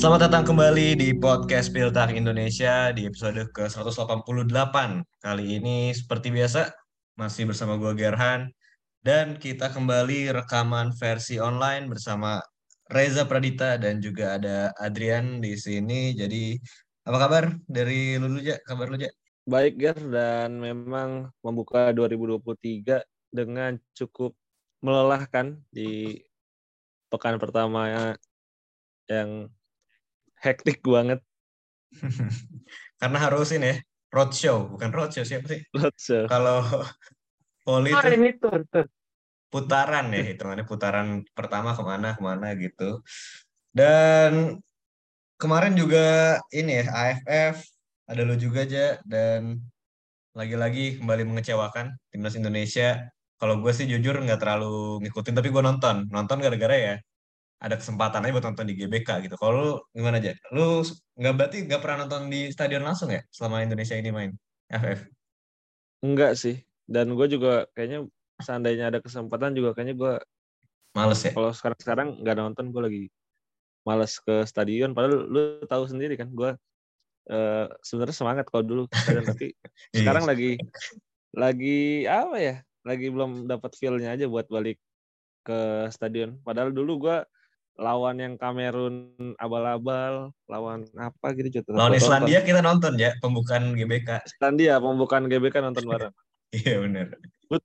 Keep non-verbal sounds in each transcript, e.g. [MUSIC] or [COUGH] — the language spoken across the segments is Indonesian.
Selamat datang kembali di podcast Piltak Indonesia di episode ke-188. Kali ini seperti biasa masih bersama gue Gerhan dan kita kembali rekaman versi online bersama Reza Pradita dan juga ada Adrian di sini. Jadi apa kabar dari lu dulu, Kabar lu? Baik, Ger, dan memang membuka 2023 dengan cukup melelahkan di pekan pertama yang hektik banget. [LAUGHS] Karena harus ini ya, roadshow, bukan roadshow siapa sih? Roadshow. Kalau poli Oh, itu ini tur, tur. putaran ya, hitungannya putaran pertama ke mana ke mana gitu. Dan kemarin juga ini ya AFF ada lu juga aja dan lagi-lagi kembali mengecewakan timnas Indonesia. Kalau gue sih jujur nggak terlalu ngikutin tapi gue nonton, nonton gara-gara ya ada kesempatan aja buat nonton di GBK gitu. Kalau lu gimana aja? Lu nggak berarti nggak pernah nonton di stadion langsung ya selama Indonesia ini main AFF? Enggak sih. Dan gue juga kayaknya seandainya ada kesempatan juga kayaknya gue Males ya? kalau sekarang-sekarang nggak nonton gue lagi males ke stadion. Padahal lu tahu sendiri kan gue eh, sebenarnya semangat kalau dulu stadion tapi [LAUGHS] Iya. sekarang lagi lagi apa ya? Lagi belum dapat feel-nya aja buat balik ke stadion. Padahal dulu gue lawan yang Kamerun abal-abal, lawan apa gitu juga Lawan. Islandia kita nonton ya pembukaan GBK. Islandia pembukaan GBK nonton bareng. [LAUGHS] Iya bener.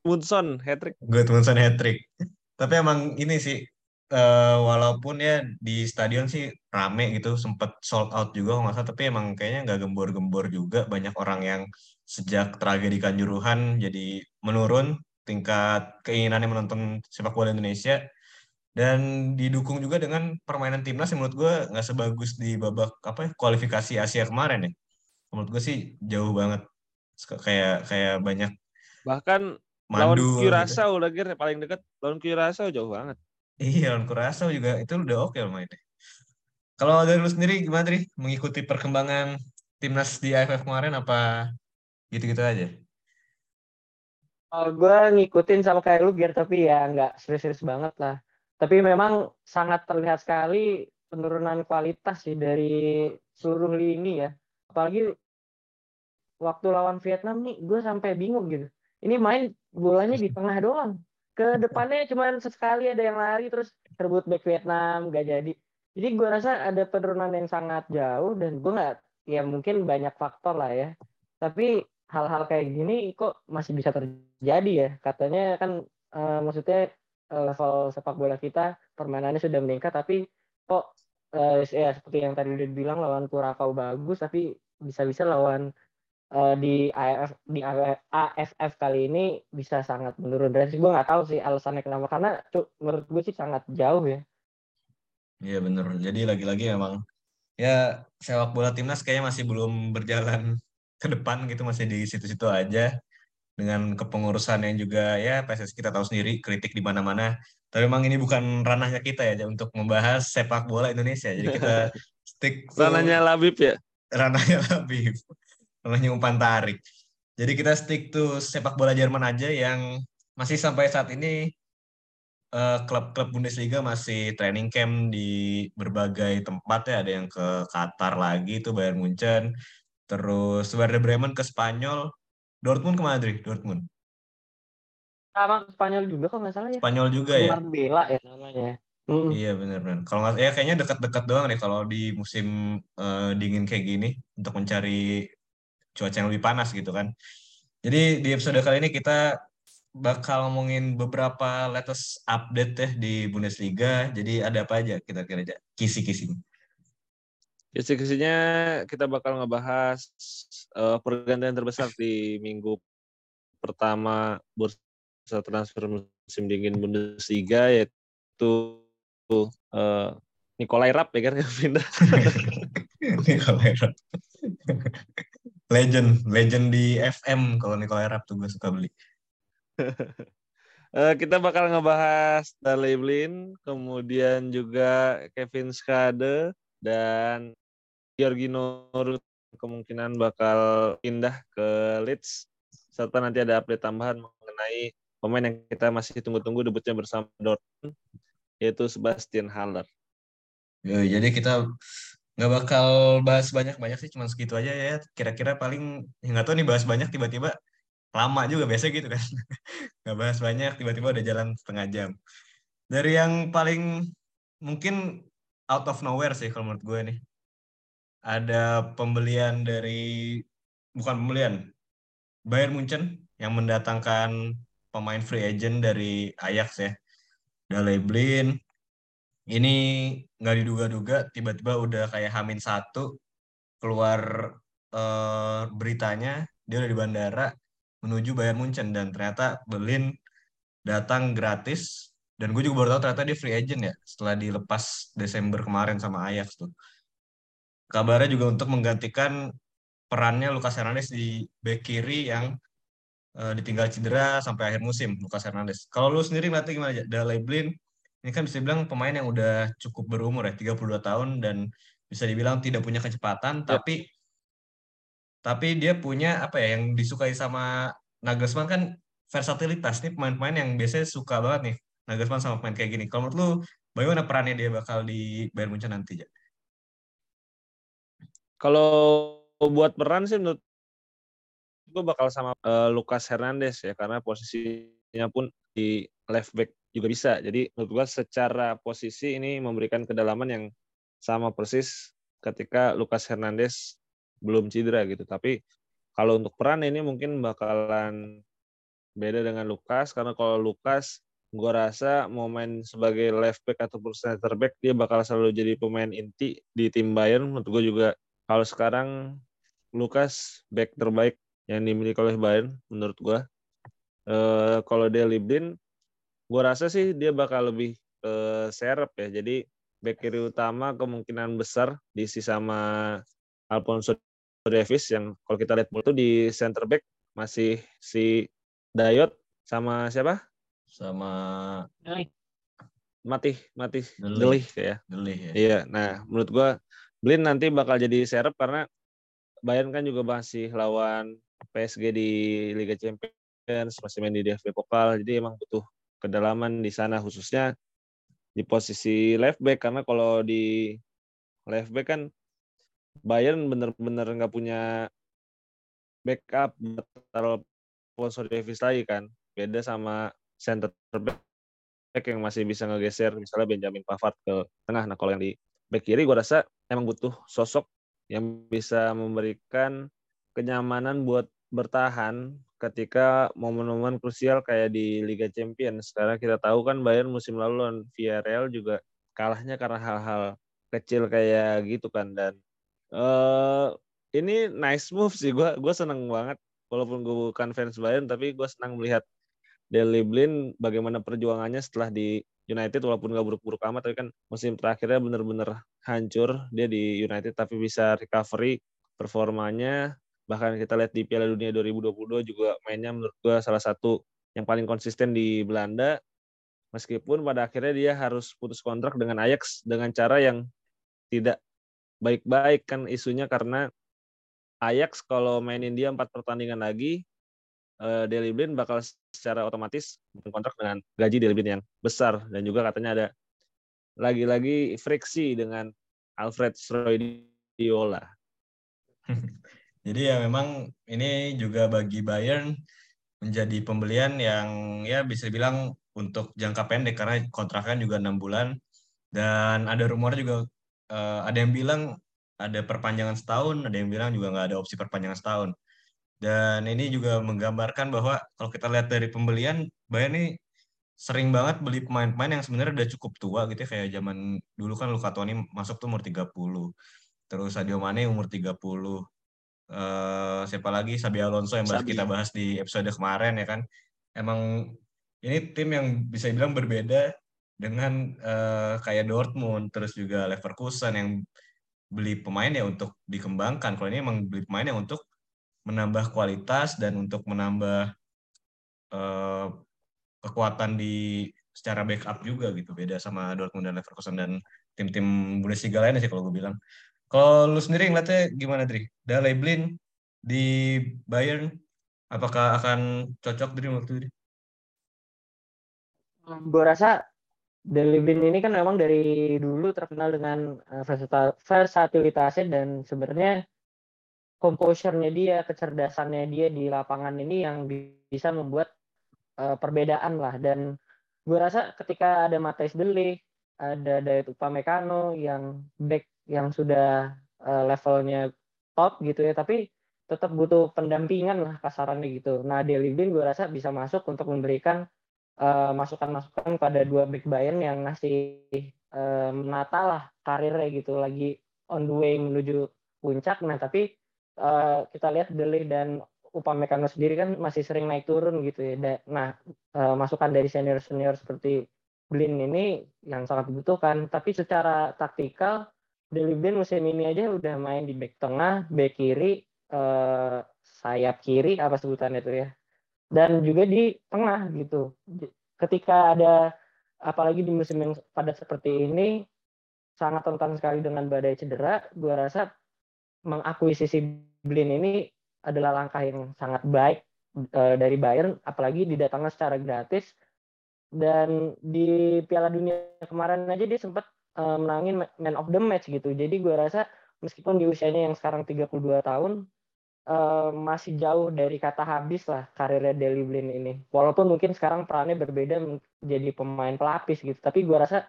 Woodson hat trick. Temukan hat trick. Tapi emang ini sih eh, walaupun ya di stadion sih rame gitu sempet sold out juga nggak salah tapi emang kayaknya nggak gembor-gembor juga banyak orang yang sejak tragedi Kanjuruhan jadi menurun tingkat keinginannya menonton sepak bola Indonesia dan didukung juga dengan permainan timnas yang menurut gue nggak sebagus di babak apa ya, kualifikasi Asia kemarin ya menurut gue sih jauh banget kayak kayak banyak Bahkan lawan mandul gitu. Lagi paling dekat lawan Curaçao jauh banget. Iya, lawan Curaçao juga itu udah oke loh mainnya. Kalau dari lu sendiri gimana, Tri? Mengikuti perkembangan timnas di AFF kemarin apa gitu-gitu aja? Oh, gue ngikutin sama kayak lu, Ger, tapi ya nggak serius-serius banget lah. Tapi memang sangat terlihat sekali penurunan kualitas sih dari seluruh lini ya. Apalagi waktu lawan Vietnam nih, gue sampai bingung gitu. Ini main bolanya di tengah doang. Ke depannya cuma sesekali ada yang lari terus rebut back Vietnam, gak jadi. Jadi gue rasa ada penurunan yang sangat jauh dan gue nggak, ya mungkin banyak faktor lah ya. Tapi hal-hal kayak gini kok masih bisa terjadi ya katanya kan eh, maksudnya level sepak bola kita permainannya sudah meningkat tapi kok eh, ya seperti yang tadi udah bilang lawan Kurakau bagus tapi bisa-bisa lawan eh, di AFF di AFF kali ini bisa sangat menurun. Dan gue nggak tahu sih alasannya kenapa karena menurut gue sih sangat jauh ya. Iya bener. Jadi lagi-lagi memang ya sepak bola timnas kayaknya masih belum berjalan ke depan gitu masih di situ-situ aja dengan kepengurusan yang juga ya PSSI kita tahu sendiri kritik di mana-mana. Tapi memang ini bukan ranahnya kita ya untuk membahas sepak bola Indonesia. Jadi kita [LAUGHS] stick to- Rananya Labib ya. ranahnya [LAUGHS] lebih ranahnya umpan tarik. Jadi kita stick to sepak bola Jerman aja yang masih sampai saat ini eh, klub-klub Bundesliga masih training camp di berbagai tempat ya. Ada yang ke Qatar lagi itu Bayern Munchen, terus Werder Bremen ke Spanyol, Dortmund ke Madrid, Dortmund. sama Spanyol juga kok nggak salah ya Spanyol juga ya. Marbella ya namanya Mm. Iya benar-benar. Kalau nggak, ya kayaknya dekat-dekat doang deh kalau di musim eh, dingin kayak gini untuk mencari cuaca yang lebih panas gitu kan. Jadi di episode kali ini kita bakal ngomongin beberapa latest update ya di Bundesliga. Jadi ada apa aja kita kira aja kisi-kisi. Kisi-kisinya kita bakal ngebahas eh, pergantian terbesar di minggu pertama bursa transfer musim dingin Bundesliga yaitu eh, Nikolai Rapp ya kan yang [LAUGHS] pindah. Nikolai Rapp. legend, legend di FM kalau Nikolai Rapp tuh gue suka beli. [LAUGHS] Eh, kita bakal ngebahas Dale Blin, kemudian juga Kevin Skade dan Georgino Rut kemungkinan bakal pindah ke Leeds serta nanti ada update tambahan mengenai pemain yang kita masih tunggu-tunggu debutnya bersama Dortmund yaitu Sebastian Haller. Ya, jadi kita nggak bakal bahas banyak-banyak sih, cuma segitu aja ya. Kira-kira paling ya nggak tahu nih bahas banyak tiba-tiba lama juga biasa gitu kan. [LAUGHS] Nggak bahas banyak tiba-tiba udah jalan setengah jam. Dari yang paling mungkin out of nowhere sih kalau menurut gue nih. Ada pembelian dari bukan pembelian. Bayern Munchen yang mendatangkan pemain free agent dari Ajax ya. Dale Blin, ini nggak diduga-duga tiba-tiba udah kayak Hamin satu keluar eh, beritanya dia udah di bandara menuju Bayern Munchen dan ternyata Berlin datang gratis dan gue juga baru tahu ternyata dia free agent ya setelah dilepas Desember kemarin sama Ajax tuh kabarnya juga untuk menggantikan perannya Lucas Hernandez di bek kiri yang uh, ditinggal cedera sampai akhir musim Lucas Hernandez kalau lu sendiri nanti gimana aja Dale Blin ini kan bisa dibilang pemain yang udah cukup berumur ya 32 tahun dan bisa dibilang tidak punya kecepatan ya. tapi tapi dia punya apa ya yang disukai sama Nagelsmann kan versatilitas nih pemain-pemain yang biasanya suka banget nih Nagelsmann sama pemain kayak gini. Kalau menurut lu bagaimana perannya dia bakal di Bayern Munchen nanti ya? Kalau buat peran sih menurut gue bakal sama uh, Lucas Hernandez ya karena posisinya pun di left back juga bisa. Jadi menurut gue secara posisi ini memberikan kedalaman yang sama persis ketika Lucas Hernandez belum cedera gitu. Tapi kalau untuk peran ini mungkin bakalan beda dengan Lukas karena kalau Lukas gue rasa mau main sebagai left back ataupun center back dia bakal selalu jadi pemain inti di tim Bayern menurut gue juga kalau sekarang Lukas back terbaik yang dimiliki oleh Bayern menurut gue e, kalau dia Libdin gue rasa sih dia bakal lebih ke serep ya jadi back kiri utama kemungkinan besar diisi sama Alfonso Davis yang kalau kita lihat itu di center back masih si Dayot sama siapa? Sama Mati, Mati Delih ya. Delih ya. Iya, nah menurut gua Blin nanti bakal jadi serep karena Bayern kan juga masih lawan PSG di Liga Champions, masih main di DFB Pokal, jadi emang butuh kedalaman di sana khususnya di posisi left back karena kalau di left back kan Bayern bener-bener nggak punya backup taruh sponsor Davis lagi kan. Beda sama center back yang masih bisa ngegeser misalnya Benjamin Pavard ke tengah. Nah kalau yang di back kiri gue rasa emang butuh sosok yang bisa memberikan kenyamanan buat bertahan ketika momen-momen krusial kayak di Liga Champions. Sekarang kita tahu kan Bayern musim lalu lawan Villarreal juga kalahnya karena hal-hal kecil kayak gitu kan. Dan uh, ini nice move sih. Gue gue seneng banget. Walaupun gue bukan fans Bayern tapi gue senang melihat Deli Blin bagaimana perjuangannya setelah di United walaupun gak buruk-buruk amat tapi kan musim terakhirnya bener-bener hancur dia di United tapi bisa recovery performanya. Bahkan kita lihat di Piala Dunia 2022 juga mainnya menurut gue salah satu yang paling konsisten di Belanda. Meskipun pada akhirnya dia harus putus kontrak dengan Ajax dengan cara yang tidak baik-baik kan isunya karena Ajax kalau mainin dia empat pertandingan lagi, uh, Deli Blind bakal secara otomatis kontrak dengan gaji Deli Blind yang besar dan juga katanya ada lagi-lagi friksi dengan Alfred Sroidiola. [LAUGHS] Jadi ya memang ini juga bagi Bayern menjadi pembelian yang ya bisa dibilang untuk jangka pendek karena kontraknya juga enam bulan dan ada rumor juga uh, ada yang bilang ada perpanjangan setahun, ada yang bilang juga nggak ada opsi perpanjangan setahun. Dan ini juga menggambarkan bahwa kalau kita lihat dari pembelian, Bayern ini sering banget beli pemain-pemain yang sebenarnya udah cukup tua gitu ya. Kayak zaman dulu kan Luka Toni masuk tuh umur 30. Terus Sadio Mane umur 30. Uh, eh, siapa lagi Sabi Alonso yang Sabi. kita bahas di episode kemarin ya kan. Emang ini tim yang bisa dibilang berbeda dengan uh, kayak Dortmund terus juga Leverkusen yang beli pemain ya untuk dikembangkan kalau ini emang beli pemain yang untuk menambah kualitas dan untuk menambah uh, kekuatan di secara backup juga gitu beda sama Dortmund dan Leverkusen dan tim-tim Bundesliga lainnya sih kalau gue bilang kalau lu sendiri ngeliatnya gimana Dri? Dale Blin di Bayern apakah akan cocok dari waktu ini? Gue rasa Delibin ini kan memang dari dulu terkenal dengan uh, versatilitasnya dan sebenarnya composure-nya dia, kecerdasannya dia di lapangan ini yang bisa membuat uh, perbedaan lah. Dan gue rasa ketika ada Matthijs Delik, ada Dayot Upamecano yang back yang sudah uh, levelnya top gitu ya, tapi tetap butuh pendampingan lah kasarannya gitu. Nah, Delibin gue rasa bisa masuk untuk memberikan Eh, masukan-masukan uh, pada dua back Bayern yang ngasih uh, menata lah karirnya gitu lagi on the way menuju puncak nah tapi uh, kita lihat Dele dan Upamecano sendiri kan masih sering naik turun gitu ya. Nah uh, masukan dari senior senior seperti Blin ini yang sangat dibutuhkan. Tapi secara taktikal Dele Blin musim ini aja udah main di back tengah back kiri uh, sayap kiri apa sebutannya itu ya. Dan juga di tengah gitu. Ketika ada apalagi di musim yang padat seperti ini sangat rentan sekali dengan badai cedera, gue rasa mengakuisisi Blin ini adalah langkah yang sangat baik e, dari Bayern, apalagi didatangkan secara gratis. Dan di Piala Dunia kemarin aja dia sempat e, menangin man of the match gitu. Jadi gue rasa meskipun di usianya yang sekarang 32 tahun, uh, masih jauh dari kata habis lah karirnya Deli Blin ini. Walaupun mungkin sekarang perannya berbeda menjadi pemain pelapis gitu, tapi gue rasa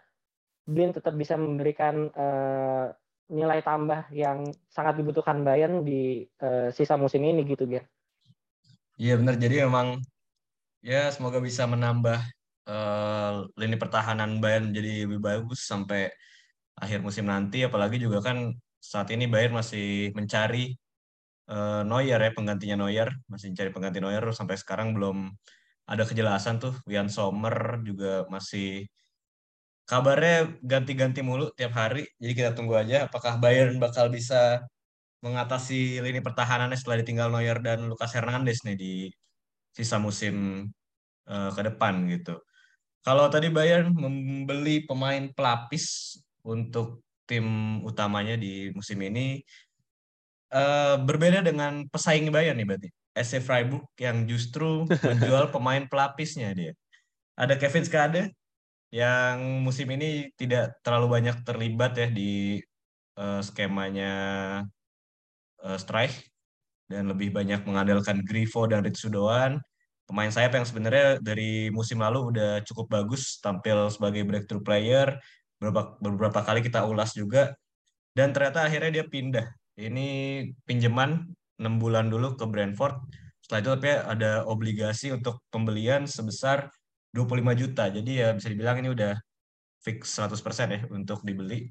Blin tetap bisa memberikan uh, nilai tambah yang sangat dibutuhkan Bayern di uh, sisa musim ini gitu, Ger. Iya benar, jadi memang ya semoga bisa menambah uh, lini pertahanan Bayern menjadi lebih bagus sampai akhir musim nanti, apalagi juga kan saat ini Bayern masih mencari uh, Neuer ya penggantinya Neuer. Masih cari pengganti Neuer. Sampai sekarang belum ada kejelasan tuh. Wian Sommer juga masih kabarnya ganti-ganti mulu tiap hari jadi kita tunggu aja apakah Bayern bakal bisa mengatasi lini pertahanannya setelah ditinggal Neuer dan Lucas Hernandez nih di sisa musim uh, ke depan gitu. Kalau tadi Bayern membeli pemain pelapis untuk tim utamanya di musim ini, uh, berbeda dengan pesaing Bayern nih berarti. SC Freiburg yang justru [LAUGHS] menjual pemain pelapisnya dia. Ada Kevin Skade yang musim ini tidak terlalu banyak terlibat ya di uh, skemanya uh, Strike dan lebih banyak mengandalkan Grifo dan Ritsu Doan. Pemain sayap yang sebenarnya dari musim lalu udah cukup bagus tampil sebagai breakthrough player. Beberapa, beberapa kali kita ulas juga. Dan ternyata akhirnya dia pindah ini pinjaman 6 bulan dulu ke Brentford. Setelah itu tapi ada obligasi untuk pembelian sebesar 25 juta. Jadi ya bisa dibilang ini udah fix 100% ya untuk dibeli.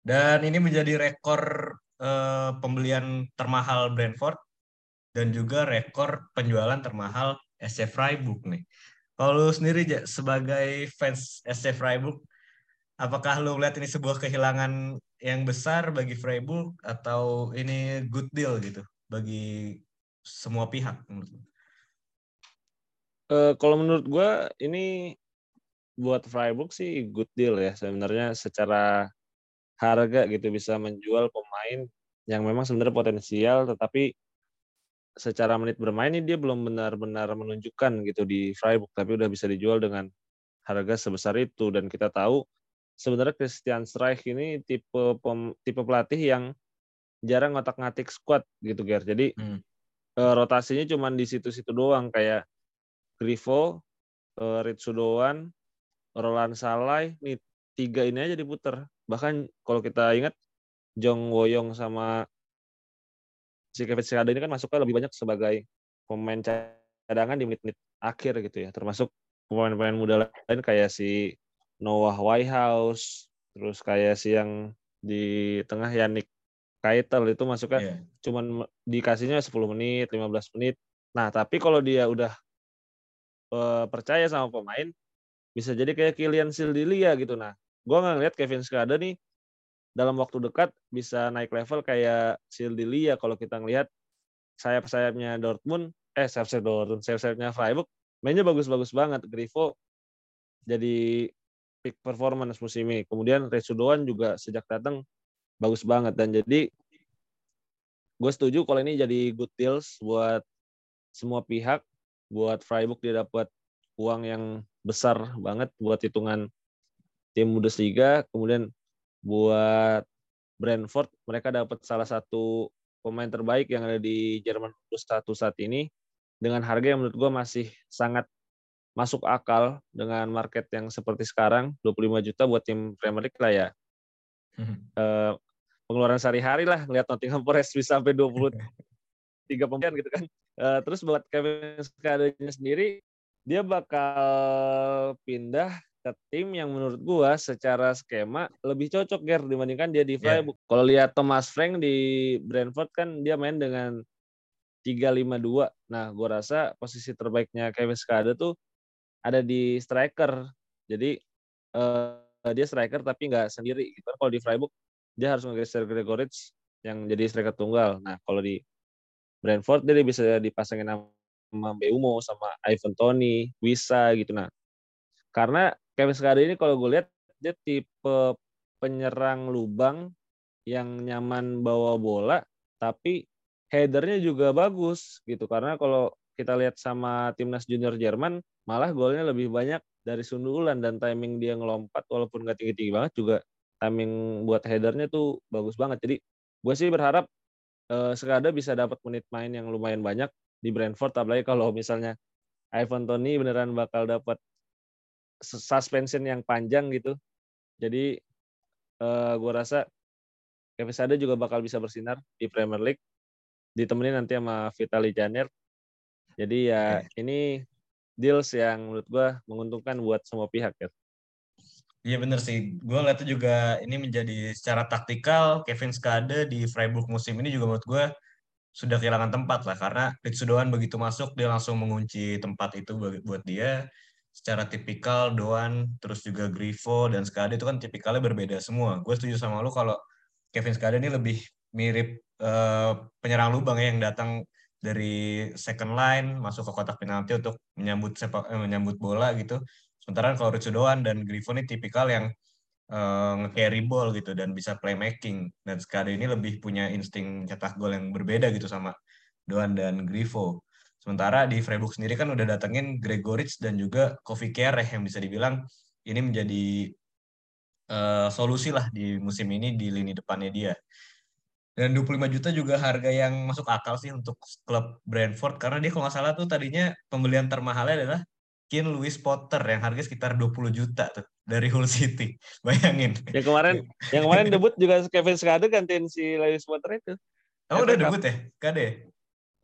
Dan ini menjadi rekor eh, pembelian termahal Brentford dan juga rekor penjualan termahal SC Freiburg nih. Kalau lu sendiri ya, sebagai fans SC Freiburg, apakah lu melihat ini sebuah kehilangan yang besar bagi Freiburg atau ini good deal gitu bagi semua pihak menurut Uh, kalau menurut gue ini buat Freiburg sih good deal ya sebenarnya secara harga gitu bisa menjual pemain yang memang sebenarnya potensial tetapi secara menit bermain ini dia belum benar-benar menunjukkan gitu di Freiburg tapi udah bisa dijual dengan harga sebesar itu dan kita tahu sebenarnya Christian Streich ini tipe pem, tipe pelatih yang jarang ngotak-ngatik squad gitu Ger. Jadi hmm. uh, rotasinya cuma di situ-situ doang kayak Grifo, uh, Ritsudoan, Roland Salai, nih tiga ini aja diputer. Bahkan kalau kita ingat Jong Woyong sama si Kevin Sekada ini kan masuknya lebih banyak sebagai pemain cadangan di menit-menit akhir gitu ya. Termasuk pemain-pemain muda lain kayak si Noah Whitehouse, terus kayak si yang di tengah Yannick Kaitel itu masuknya yeah. cuman dikasihnya 10 menit, 15 menit. Nah, tapi kalau dia udah percaya sama pemain, bisa jadi kayak Kylian Sildilia gitu. Nah, gue nggak ngeliat Kevin Skada nih dalam waktu dekat bisa naik level kayak Sildilia kalau kita ngelihat sayap-sayapnya Dortmund, eh sayap-sayap Dortmund, sayap-sayapnya Freiburg mainnya bagus-bagus banget. Grifo jadi peak performance musim ini. Kemudian Resudoan juga sejak datang bagus banget dan jadi gue setuju kalau ini jadi good deals buat semua pihak. Buat Freiburg dia dapat uang yang besar banget buat hitungan tim Bundesliga. Kemudian buat Brentford mereka dapat salah satu pemain terbaik yang ada di Jerman satu saat ini dengan harga yang menurut gue masih sangat masuk akal dengan market yang seperti sekarang 25 juta buat tim Premier League lah ya. Hmm. Uh, pengeluaran sehari-hari lah ngeliat Nottingham Forest bisa sampai 23 pemain gitu kan. Uh, terus buat Kevin Skadenya sendiri dia bakal pindah ke tim yang menurut gua secara skema lebih cocok Ger dibandingkan dia di iya. Freiburg. Yeah. Kalau lihat Thomas Frank di Brentford kan dia main dengan 352. Nah, gua rasa posisi terbaiknya Kevin Skade tuh ada di striker. Jadi uh, dia striker tapi nggak sendiri gitu. Kalau di Freiburg dia harus menggeser Gregoritsch yang jadi striker tunggal. Nah, kalau di Brentford dia bisa dipasangin sama Beumo sama Ivan Tony, Wisa gitu nah. Karena Kevin Skade ini kalau gue lihat dia tipe penyerang lubang yang nyaman bawa bola tapi headernya juga bagus gitu karena kalau kita lihat sama timnas junior Jerman malah golnya lebih banyak dari sundulan dan timing dia ngelompat walaupun nggak tinggi tinggi banget juga timing buat headernya tuh bagus banget jadi gue sih berharap eh, Skada bisa dapat menit main yang lumayan banyak di Brentford apalagi kalau misalnya Ivan Tony beneran bakal dapat suspension yang panjang gitu. Jadi uh, eh, gue rasa Kevin Sade juga bakal bisa bersinar di Premier League. Ditemenin nanti sama Vitali Janer. Jadi ya okay. ini deals yang menurut gue menguntungkan buat semua pihak ya. Iya bener sih. Gue lihat juga ini menjadi secara taktikal Kevin Skade di Freiburg musim ini juga menurut gue sudah kehilangan tempat lah karena Ritsudoan begitu masuk dia langsung mengunci tempat itu buat dia secara tipikal Doan terus juga Grifo dan Skade itu kan tipikalnya berbeda semua. Gue setuju sama lu kalau Kevin Skade ini lebih mirip uh, penyerang lubang ya yang datang dari second line masuk ke kotak penalti untuk menyambut sepak eh, menyambut bola gitu. Sementara kalau Doan dan Grifo ini tipikal yang uh, nge-carry ball gitu dan bisa playmaking dan Skade ini lebih punya insting cetak gol yang berbeda gitu sama Doan dan Grifo. Sementara di Freiburg sendiri kan udah datengin Gregoritsch dan juga Kofi Kere yang bisa dibilang ini menjadi uh, solusi lah di musim ini di lini depannya dia. Dan 25 juta juga harga yang masuk akal sih untuk klub Brentford karena dia kalau nggak salah tuh tadinya pembelian termahalnya adalah Ken Louis Potter yang harga sekitar 20 juta tuh dari Hull City. [LAUGHS] Bayangin. Yang kemarin yang kemarin [LAUGHS] debut juga Kevin Skade gantiin si Louis Potter itu. Oh, udah debut ya? Kade?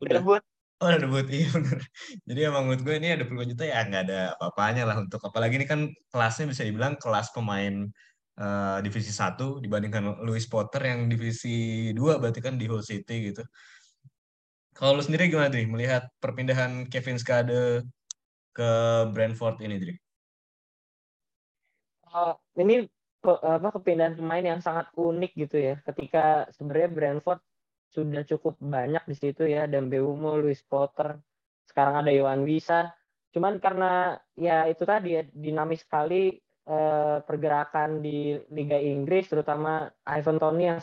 Udah debut. Oh udah debut, [LAUGHS] iya bener. Jadi emang menurut gue ini ada puluh juta ya nggak ada apa-apanya lah untuk apalagi ini kan kelasnya bisa dibilang kelas pemain uh, divisi satu dibandingkan Louis Potter yang divisi dua berarti kan di Hull City gitu. Kalau lu sendiri gimana Dri melihat perpindahan Kevin Skade ke Brentford ini Dri? Uh, ini apa kepindahan pemain yang sangat unik gitu ya ketika sebenarnya Brentford sudah cukup banyak di situ ya dan Beumo, Luis Potter, sekarang ada Yohan Wisa. Cuman karena ya itu tadi ya dinamis sekali eh, pergerakan di Liga Inggris terutama Ivan Toni yang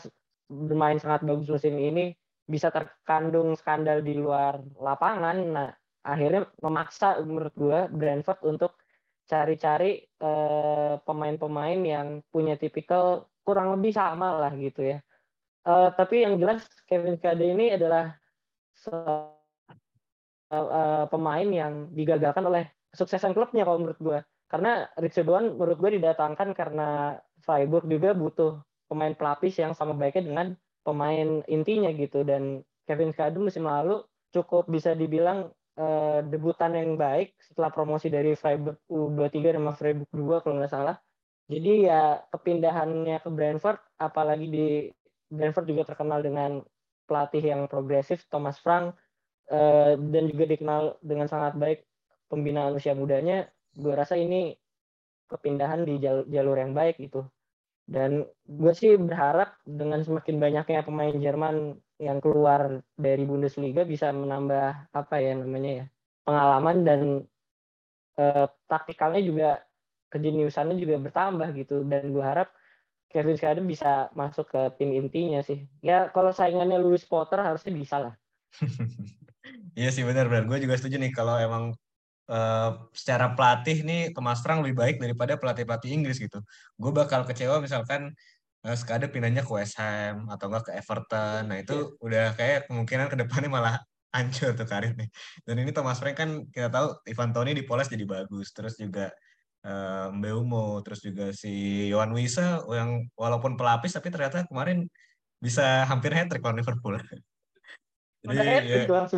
bermain sangat bagus musim ini bisa terkandung skandal di luar lapangan. Nah, akhirnya memaksa menurut gue Brentford untuk cari-cari eh, pemain-pemain yang punya tipikal kurang lebih sama lah gitu ya Uh, tapi yang jelas Kevin Kade ini adalah uh, uh, pemain yang digagalkan oleh kesuksesan klubnya kalau menurut gue. Karena Richard Doan menurut gue didatangkan karena Freiburg juga butuh pemain pelapis yang sama baiknya dengan pemain intinya gitu. Dan Kevin Kade musim lalu cukup bisa dibilang uh, debutan yang baik setelah promosi dari Freiburg U23 sama Freiburg 2 kalau nggak salah. Jadi ya kepindahannya ke Brentford apalagi di Brentford juga terkenal dengan pelatih yang progresif Thomas Frank uh, dan juga dikenal dengan sangat baik pembinaan usia mudanya gue rasa ini kepindahan di jalur, jalur yang baik gitu dan gue sih berharap dengan semakin banyaknya pemain Jerman yang keluar dari Bundesliga bisa menambah apa ya namanya ya pengalaman dan uh, taktikalnya juga kejeniusannya juga bertambah gitu dan gue harap Kevin Schneider bisa masuk ke tim intinya sih. Ya kalau saingannya Louis Potter harusnya bisa lah. [LAUGHS] iya sih benar benar. Gue juga setuju nih kalau emang uh, secara pelatih nih Thomas Frank lebih baik daripada pelatih-pelatih Inggris gitu. Gue bakal kecewa misalkan uh, Skade pindahnya ke West Ham atau enggak ke Everton. Nah itu yeah. udah kayak kemungkinan ke depannya malah [LAUGHS] hancur tuh karir nih. Dan ini Thomas Frank kan kita tahu Ivan Toni di Poles jadi bagus. Terus juga uh, Mbeumo, terus juga si Yohan Wisa yang walaupun pelapis tapi ternyata kemarin bisa hampir hat trick lawan Liverpool. [LAUGHS] jadi ya,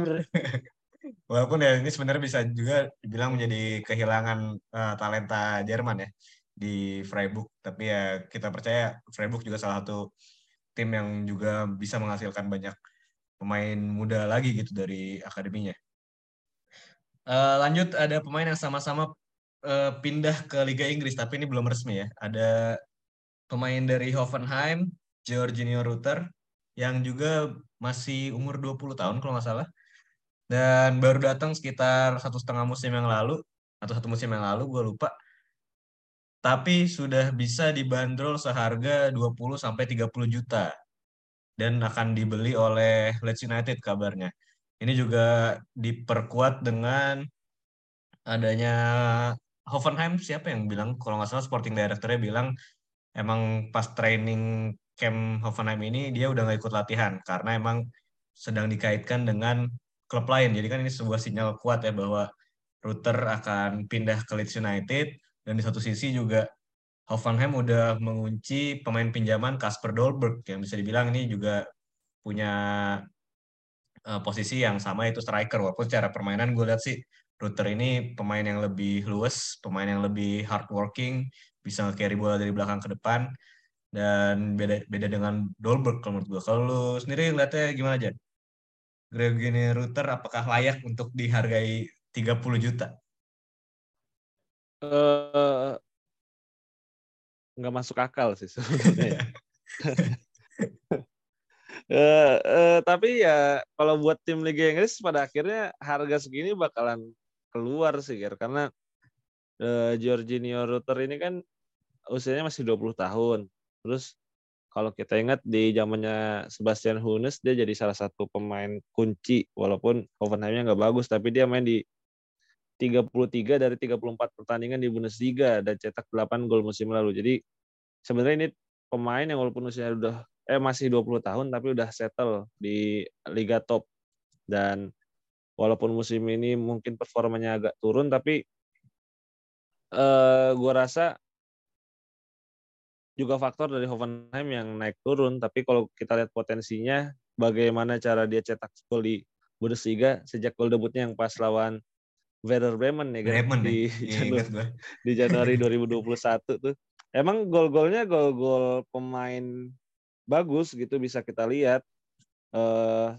[LAUGHS] walaupun ya ini sebenarnya bisa juga dibilang menjadi kehilangan uh, talenta Jerman ya di Freiburg. Tapi ya kita percaya Freiburg juga salah satu tim yang juga bisa menghasilkan banyak pemain muda lagi gitu dari akademinya. Uh, lanjut ada pemain yang sama-sama uh, pindah ke Liga Inggris tapi ini belum resmi ya. Ada pemain dari Hoffenheim, Jorginho Rutter yang juga masih umur 20 tahun kalau nggak salah. Dan baru datang sekitar satu setengah musim yang lalu atau satu musim yang lalu gue lupa. Tapi sudah bisa dibanderol seharga 20 sampai 30 juta dan akan dibeli oleh Leeds United kabarnya. Ini juga diperkuat dengan adanya Hoffenheim siapa yang bilang kalau nggak salah sporting directornya bilang emang pas training camp Hoffenheim ini dia udah nggak ikut latihan karena emang sedang dikaitkan dengan klub lain. Jadi kan ini sebuah sinyal kuat ya bahwa Rutter akan pindah ke Leeds United dan di satu sisi juga Hoffenheim udah mengunci pemain pinjaman Kasper Dolberg yang bisa dibilang ini juga punya uh, posisi yang sama itu striker walaupun secara permainan gue lihat sih Rutter ini pemain yang lebih luas, pemain yang lebih hardworking, bisa nge-carry bola dari belakang ke depan dan beda beda dengan Dolberg kalau menurut gue. Kalau lu sendiri ngeliatnya gimana aja? Gregini Rutter apakah layak untuk dihargai 30 juta? Uh, nggak masuk akal sih sebenarnya. uh, [LAUGHS] uh, tapi ya kalau buat tim Liga Inggris pada akhirnya harga segini bakalan keluar sih karena uh, Rutter ini kan usianya masih 20 tahun. Terus kalau kita ingat di zamannya Sebastian Hunes dia jadi salah satu pemain kunci walaupun Hoffenheimnya nggak bagus tapi dia main di 33 dari 34 pertandingan di Bundesliga dan cetak 8 gol musim lalu. Jadi sebenarnya ini pemain yang walaupun usianya udah eh masih 20 tahun tapi udah settle di liga top dan walaupun musim ini mungkin performanya agak turun tapi eh gua rasa juga faktor dari Hoffenheim yang naik turun tapi kalau kita lihat potensinya bagaimana cara dia cetak gol di Bundesliga sejak gol debutnya yang pas lawan Werder Bremen ya kan Bremen, di, ya. [LAUGHS] Januari, di Januari [LAUGHS] 2021 tuh. Emang gol-golnya gol-gol pemain bagus gitu bisa kita lihat. Uh,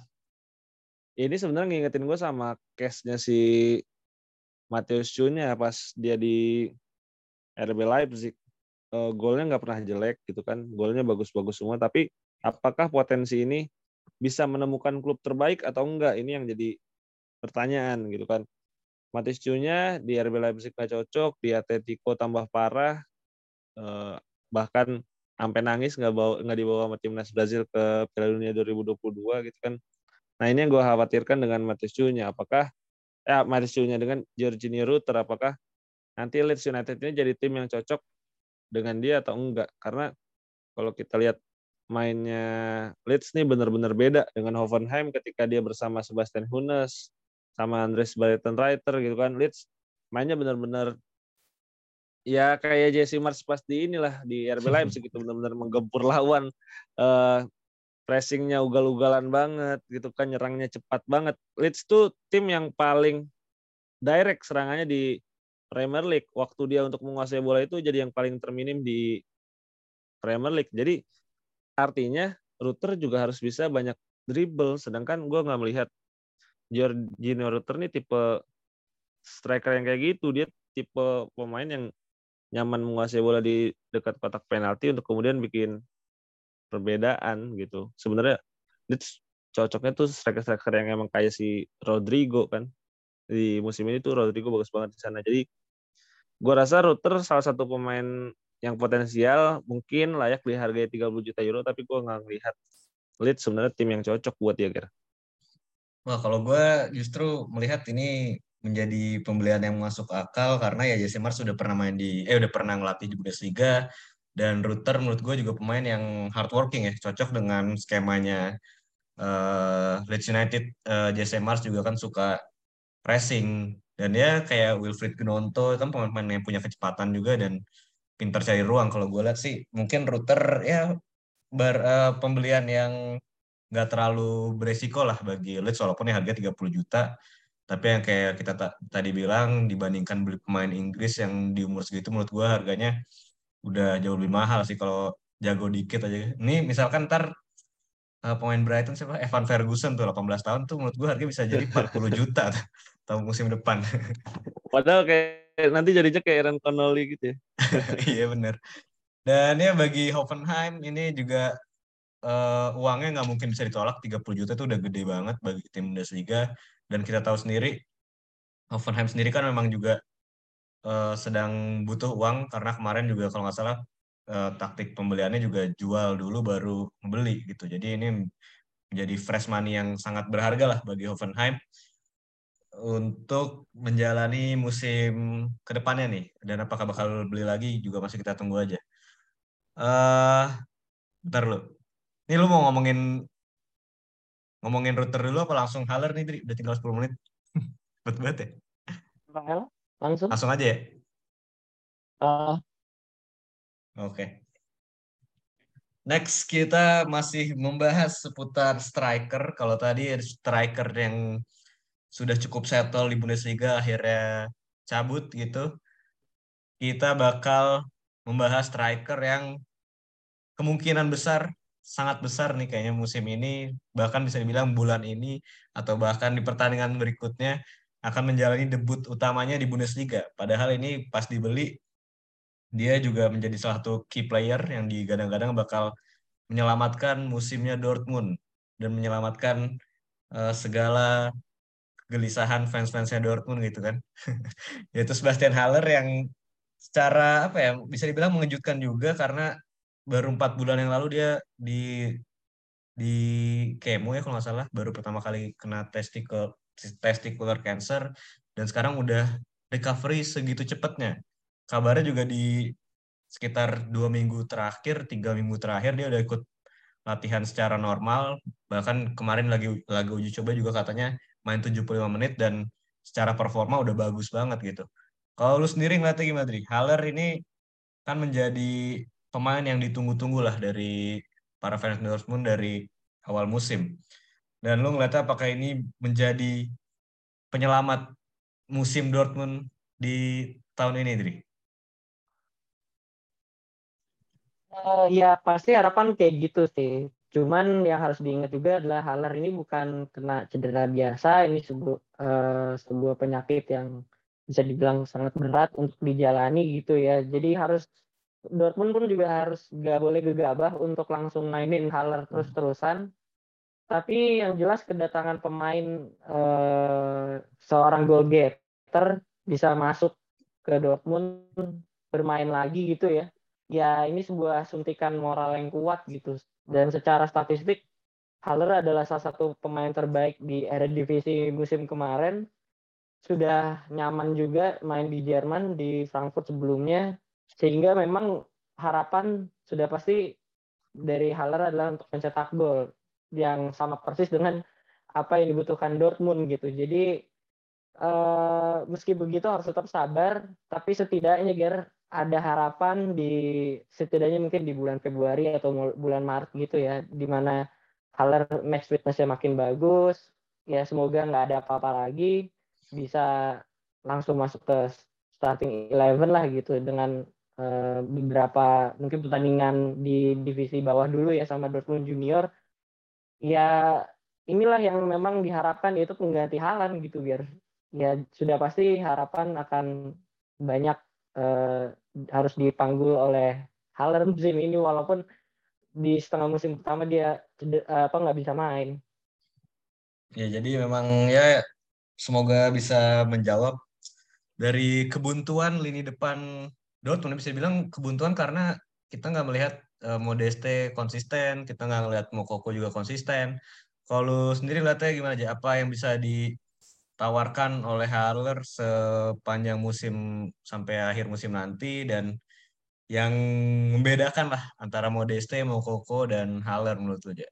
ini sebenarnya ngingetin gue sama case-nya si Mateus Cunha pas dia di RB Leipzig. Uh, golnya nggak pernah jelek gitu kan. Golnya bagus-bagus semua. Tapi apakah potensi ini bisa menemukan klub terbaik atau enggak? Ini yang jadi pertanyaan gitu kan. Matis Cunya di RB Leipzig gak cocok, di Atletico tambah parah, eh, bahkan sampai nangis nggak bawa nggak dibawa sama timnas Brazil ke Piala Dunia 2022 gitu kan. Nah ini yang gue khawatirkan dengan Matis Cunya. Apakah eh Matis Cunya dengan Jorginho Rutter apakah nanti Leeds United ini jadi tim yang cocok dengan dia atau enggak? Karena kalau kita lihat mainnya Leeds nih benar-benar beda dengan Hoffenheim ketika dia bersama Sebastian Hunes, sama Andres Barreton-Reiter gitu kan. Leeds mainnya benar-benar ya kayak Jesse Mars pas di inilah di RB [LAUGHS] Leipzig gitu benar-benar menggempur lawan uh, pressingnya ugal-ugalan banget gitu kan nyerangnya cepat banget. Leeds tuh tim yang paling direct serangannya di Premier League. Waktu dia untuk menguasai bola itu jadi yang paling terminim di Premier League. Jadi artinya Router juga harus bisa banyak dribble sedangkan gue nggak melihat Jorginho Rutter nih tipe striker yang kayak gitu. Dia tipe pemain yang nyaman menguasai bola di dekat kotak penalti untuk kemudian bikin perbedaan gitu. Sebenarnya Leeds cocoknya tuh striker-striker yang emang kayak si Rodrigo kan. Di musim ini tuh Rodrigo bagus banget di sana. Jadi gua rasa Rutter salah satu pemain yang potensial mungkin layak dihargai 30 juta euro tapi gua nggak ngelihat Leeds sebenarnya tim yang cocok buat dia kira. Wah, kalau gue justru melihat ini menjadi pembelian yang masuk akal karena ya Jesse Mars sudah pernah main di eh udah pernah ngelatih di Bundesliga dan Rutter menurut gue juga pemain yang hardworking ya cocok dengan skemanya. Uh, Leeds United uh, Jesse Mars juga kan suka pressing dan dia kayak Wilfried Gnonto kan pemain-pemain yang punya kecepatan juga dan pintar cari ruang. Kalau gue lihat sih mungkin Rutter ya ber, uh, pembelian yang nggak terlalu beresiko lah bagi Leeds walaupun ya harga 30 juta tapi yang kayak kita tadi bilang dibandingkan beli pemain Inggris yang di umur segitu menurut gue harganya udah jauh lebih mahal sih kalau jago dikit aja. Ini misalkan ntar uh, pemain Brighton siapa Evan Ferguson tuh 18 tahun tuh menurut gue harga bisa jadi 40 [LAUGHS] juta tahun musim depan. [LAUGHS] Padahal kayak nanti jadinya kayak Aaron Connolly gitu ya. [LAUGHS] iya bener. Dan ya bagi Hoffenheim ini juga uh, uangnya nggak mungkin bisa ditolak. 30 juta itu udah gede banget bagi tim Bundesliga. Dan kita tahu sendiri Hoffenheim sendiri kan memang juga uh, sedang butuh uang. Karena kemarin juga kalau nggak salah uh, taktik pembeliannya juga jual dulu baru membeli gitu. Jadi ini menjadi fresh money yang sangat berharga lah bagi Hoffenheim untuk menjalani musim ke depannya nih. Dan apakah bakal beli lagi juga masih kita tunggu aja. Uh, bentar. Ini lu mau ngomongin ngomongin router dulu apa langsung Haller nih, Dri? Udah tinggal 10 menit. [LAUGHS] Betul banget ya? Langsung? Langsung aja ya? Uh. Oke. Okay. Next kita masih membahas seputar striker. Kalau tadi striker yang sudah cukup settle di Bundesliga akhirnya cabut gitu. Kita bakal membahas striker yang kemungkinan besar sangat besar nih kayaknya musim ini bahkan bisa dibilang bulan ini atau bahkan di pertandingan berikutnya akan menjalani debut utamanya di Bundesliga. Padahal ini pas dibeli dia juga menjadi salah satu key player yang digadang-gadang bakal menyelamatkan musimnya Dortmund dan menyelamatkan uh, segala kegelisahan fans-fansnya Dortmund gitu kan. [LAUGHS] Yaitu Sebastian Haller yang secara apa ya bisa dibilang mengejutkan juga karena baru empat bulan yang lalu dia di di kemo ya kalau nggak salah. Baru pertama kali kena testicle testicular cancer. Dan sekarang udah recovery segitu cepatnya. Kabarnya juga di sekitar dua minggu terakhir tiga minggu terakhir dia udah ikut latihan secara normal. Bahkan kemarin lagi lagi uji coba juga katanya main 75 menit dan secara performa udah bagus banget gitu. Kalau lu sendiri ngeliatnya gimana Dri? Haller ini kan menjadi pemain yang ditunggu-tunggu lah dari para fans Dortmund dari awal musim. Dan lo ngeliatnya apakah ini menjadi penyelamat musim Dortmund di tahun ini, Dri? Uh, ya pasti harapan kayak gitu sih. Cuman yang harus diingat juga adalah Haller ini bukan kena cedera biasa, ini sebuah uh, sebuah penyakit yang bisa dibilang sangat berat untuk dijalani gitu ya. Jadi harus Dortmund pun juga harus gak boleh gegabah untuk langsung mainin Haller terus-terusan. Tapi yang jelas kedatangan pemain eh, seorang goal getter bisa masuk ke Dortmund bermain lagi gitu ya. Ya ini sebuah suntikan moral yang kuat gitu. Dan secara statistik Haller adalah salah satu pemain terbaik di Eredivisie musim kemarin. Sudah nyaman juga main di Jerman di Frankfurt sebelumnya sehingga memang harapan sudah pasti dari Haller adalah untuk mencetak gol yang sama persis dengan apa yang dibutuhkan Dortmund gitu. Jadi uh, meski begitu harus tetap sabar, tapi setidaknya Ger ada harapan di setidaknya mungkin di bulan Februari atau bulan Maret gitu ya, di mana Haller match fitnessnya makin bagus, ya semoga nggak ada apa-apa lagi, bisa langsung masuk ke starting eleven lah gitu dengan Eh, beberapa mungkin pertandingan di divisi bawah dulu ya sama Dortmund Junior ya inilah yang memang diharapkan yaitu pengganti Halan gitu biar ya sudah pasti harapan akan banyak uh, harus dipanggul oleh Halan musim ini walaupun di setengah musim pertama dia uh, apa nggak bisa main. Ya jadi memang ya semoga bisa menjawab dari kebuntuan lini depan Dortmund bisa bilang kebuntuan karena kita nggak melihat uh, Modeste konsisten, kita nggak melihat Mokoko juga konsisten. Kalau sendiri lihatnya gimana aja? Apa yang bisa di ditawarkan oleh Haller sepanjang musim sampai akhir musim nanti dan yang membedakan lah antara Modeste, Mokoko dan Haller menurut lu ya?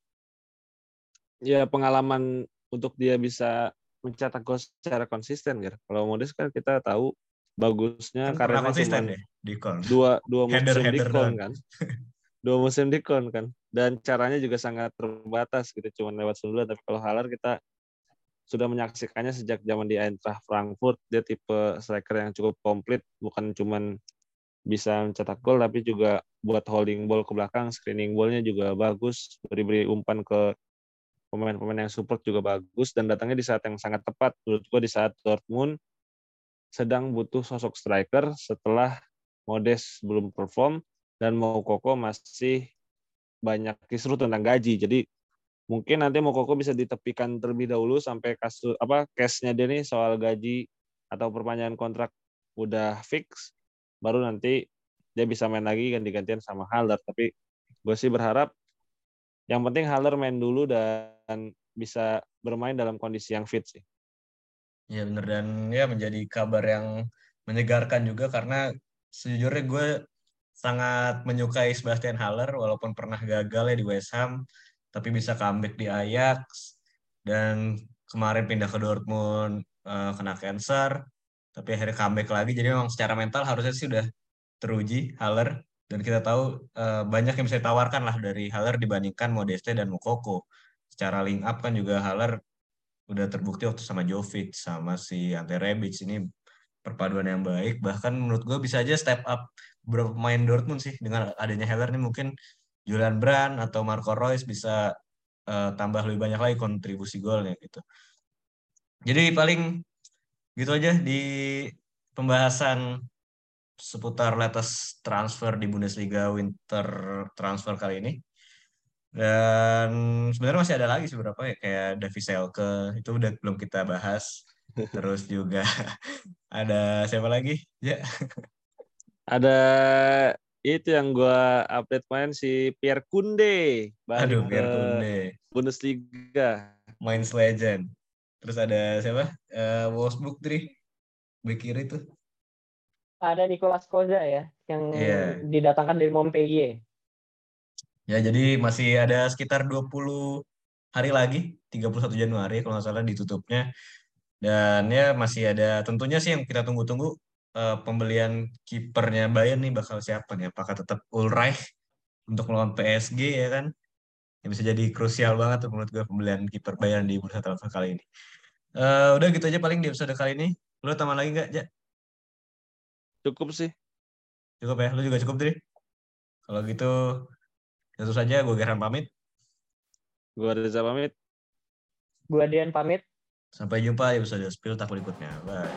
Ya pengalaman untuk dia bisa mencetak gol secara konsisten gitu. Kalau Modeste kan kita tahu bagusnya kan karena konsisten cuma Kon. dua dua musim Header- header Kon doang. kan. [LAUGHS] dua musim di Kon kan. Dan caranya juga sangat terbatas gitu cuma lewat sundulan tapi kalau Haller kita sudah menyaksikannya sejak zaman di Eintracht Frankfurt dia tipe striker yang cukup komplit bukan cuman bisa mencetak gol tapi juga buat holding ball ke belakang screening ballnya juga bagus beri-beri umpan ke pemain-pemain yang support juga bagus dan datangnya di saat yang sangat tepat menurut gua di saat Dortmund sedang butuh sosok striker setelah Modest belum perform dan Moukoko masih banyak kisruh tentang gaji. Jadi mungkin nanti Moukoko bisa ditepikan terlebih dahulu sampai kasus apa case-nya dia nih soal gaji atau perpanjangan kontrak udah fix baru nanti dia bisa main lagi ganti-gantian sama Haller. Tapi gue sih berharap yang penting Haller main dulu dan bisa bermain dalam kondisi yang fit sih Iya bener. Dan ya menjadi kabar yang menyegarkan juga karena sejujurnya gue sangat menyukai Sebastian Haller walaupun pernah gagal ya di West Ham tapi bisa comeback di Ajax. Dan kemarin pindah ke Dortmund eh, kena cancer tapi akhirnya comeback lagi. Jadi memang secara mental harusnya sih udah teruji Haller. Dan kita tahu eh, banyak yang bisa ditawarkan lah dari Haller dibandingkan Modeste dan Mukoko secara link up kan juga Haller udah terbukti waktu sama Jovic sama si Ante Rebic. Ini perpaduan yang baik. Bahkan menurut gue bisa aja step up beberapa pemain Dortmund sih. Dengan adanya Haller nih mungkin Julian Brand atau Marco Reus bisa eh, tambah lebih banyak lagi kontribusi golnya gitu. Jadi paling gitu aja di pembahasan seputar latest transfer di Bundesliga winter transfer kali ini dan sebenarnya masih ada lagi sih beberapa ya kayak Davy Selke itu udah belum kita bahas. [LAUGHS] Terus juga [LAUGHS] ada siapa lagi? Ya. Ada itu yang gua update main si Pierre Kunde aduh ke Pierre Kunde Bundesliga. Mainz Legend. Terus ada siapa? Eh, Wolfsburg Tri bek kiri tuh. Ada Nicolas Koza ya yang Iya. didatangkan dari Montpellier. Ya, jadi masih ada sekitar 20 hari lagi, 31 Januari kalau nggak salah ditutupnya. Dan ya masih ada tentunya sih yang kita tunggu-tunggu eh, pembelian kipernya Bayern nih bakal siapa nih? Apakah tetap Ulreich untuk melawan PSG ya kan? Yang bisa jadi krusial banget tuh menurut gue pembelian kiper Bayern di bursa transfer kali ini. Eh, udah gitu aja paling di episode kali ini. Lu tambah lagi nggak, Ja? cukup sih Cukup ya? Lu juga cukup, Dri? Kalau gitu, itu saja. Gue Gerhan pamit. gua Reza pamit Gua Dian pamit. Sampai jumpa di episode Spill Tak berikutnya. Bye.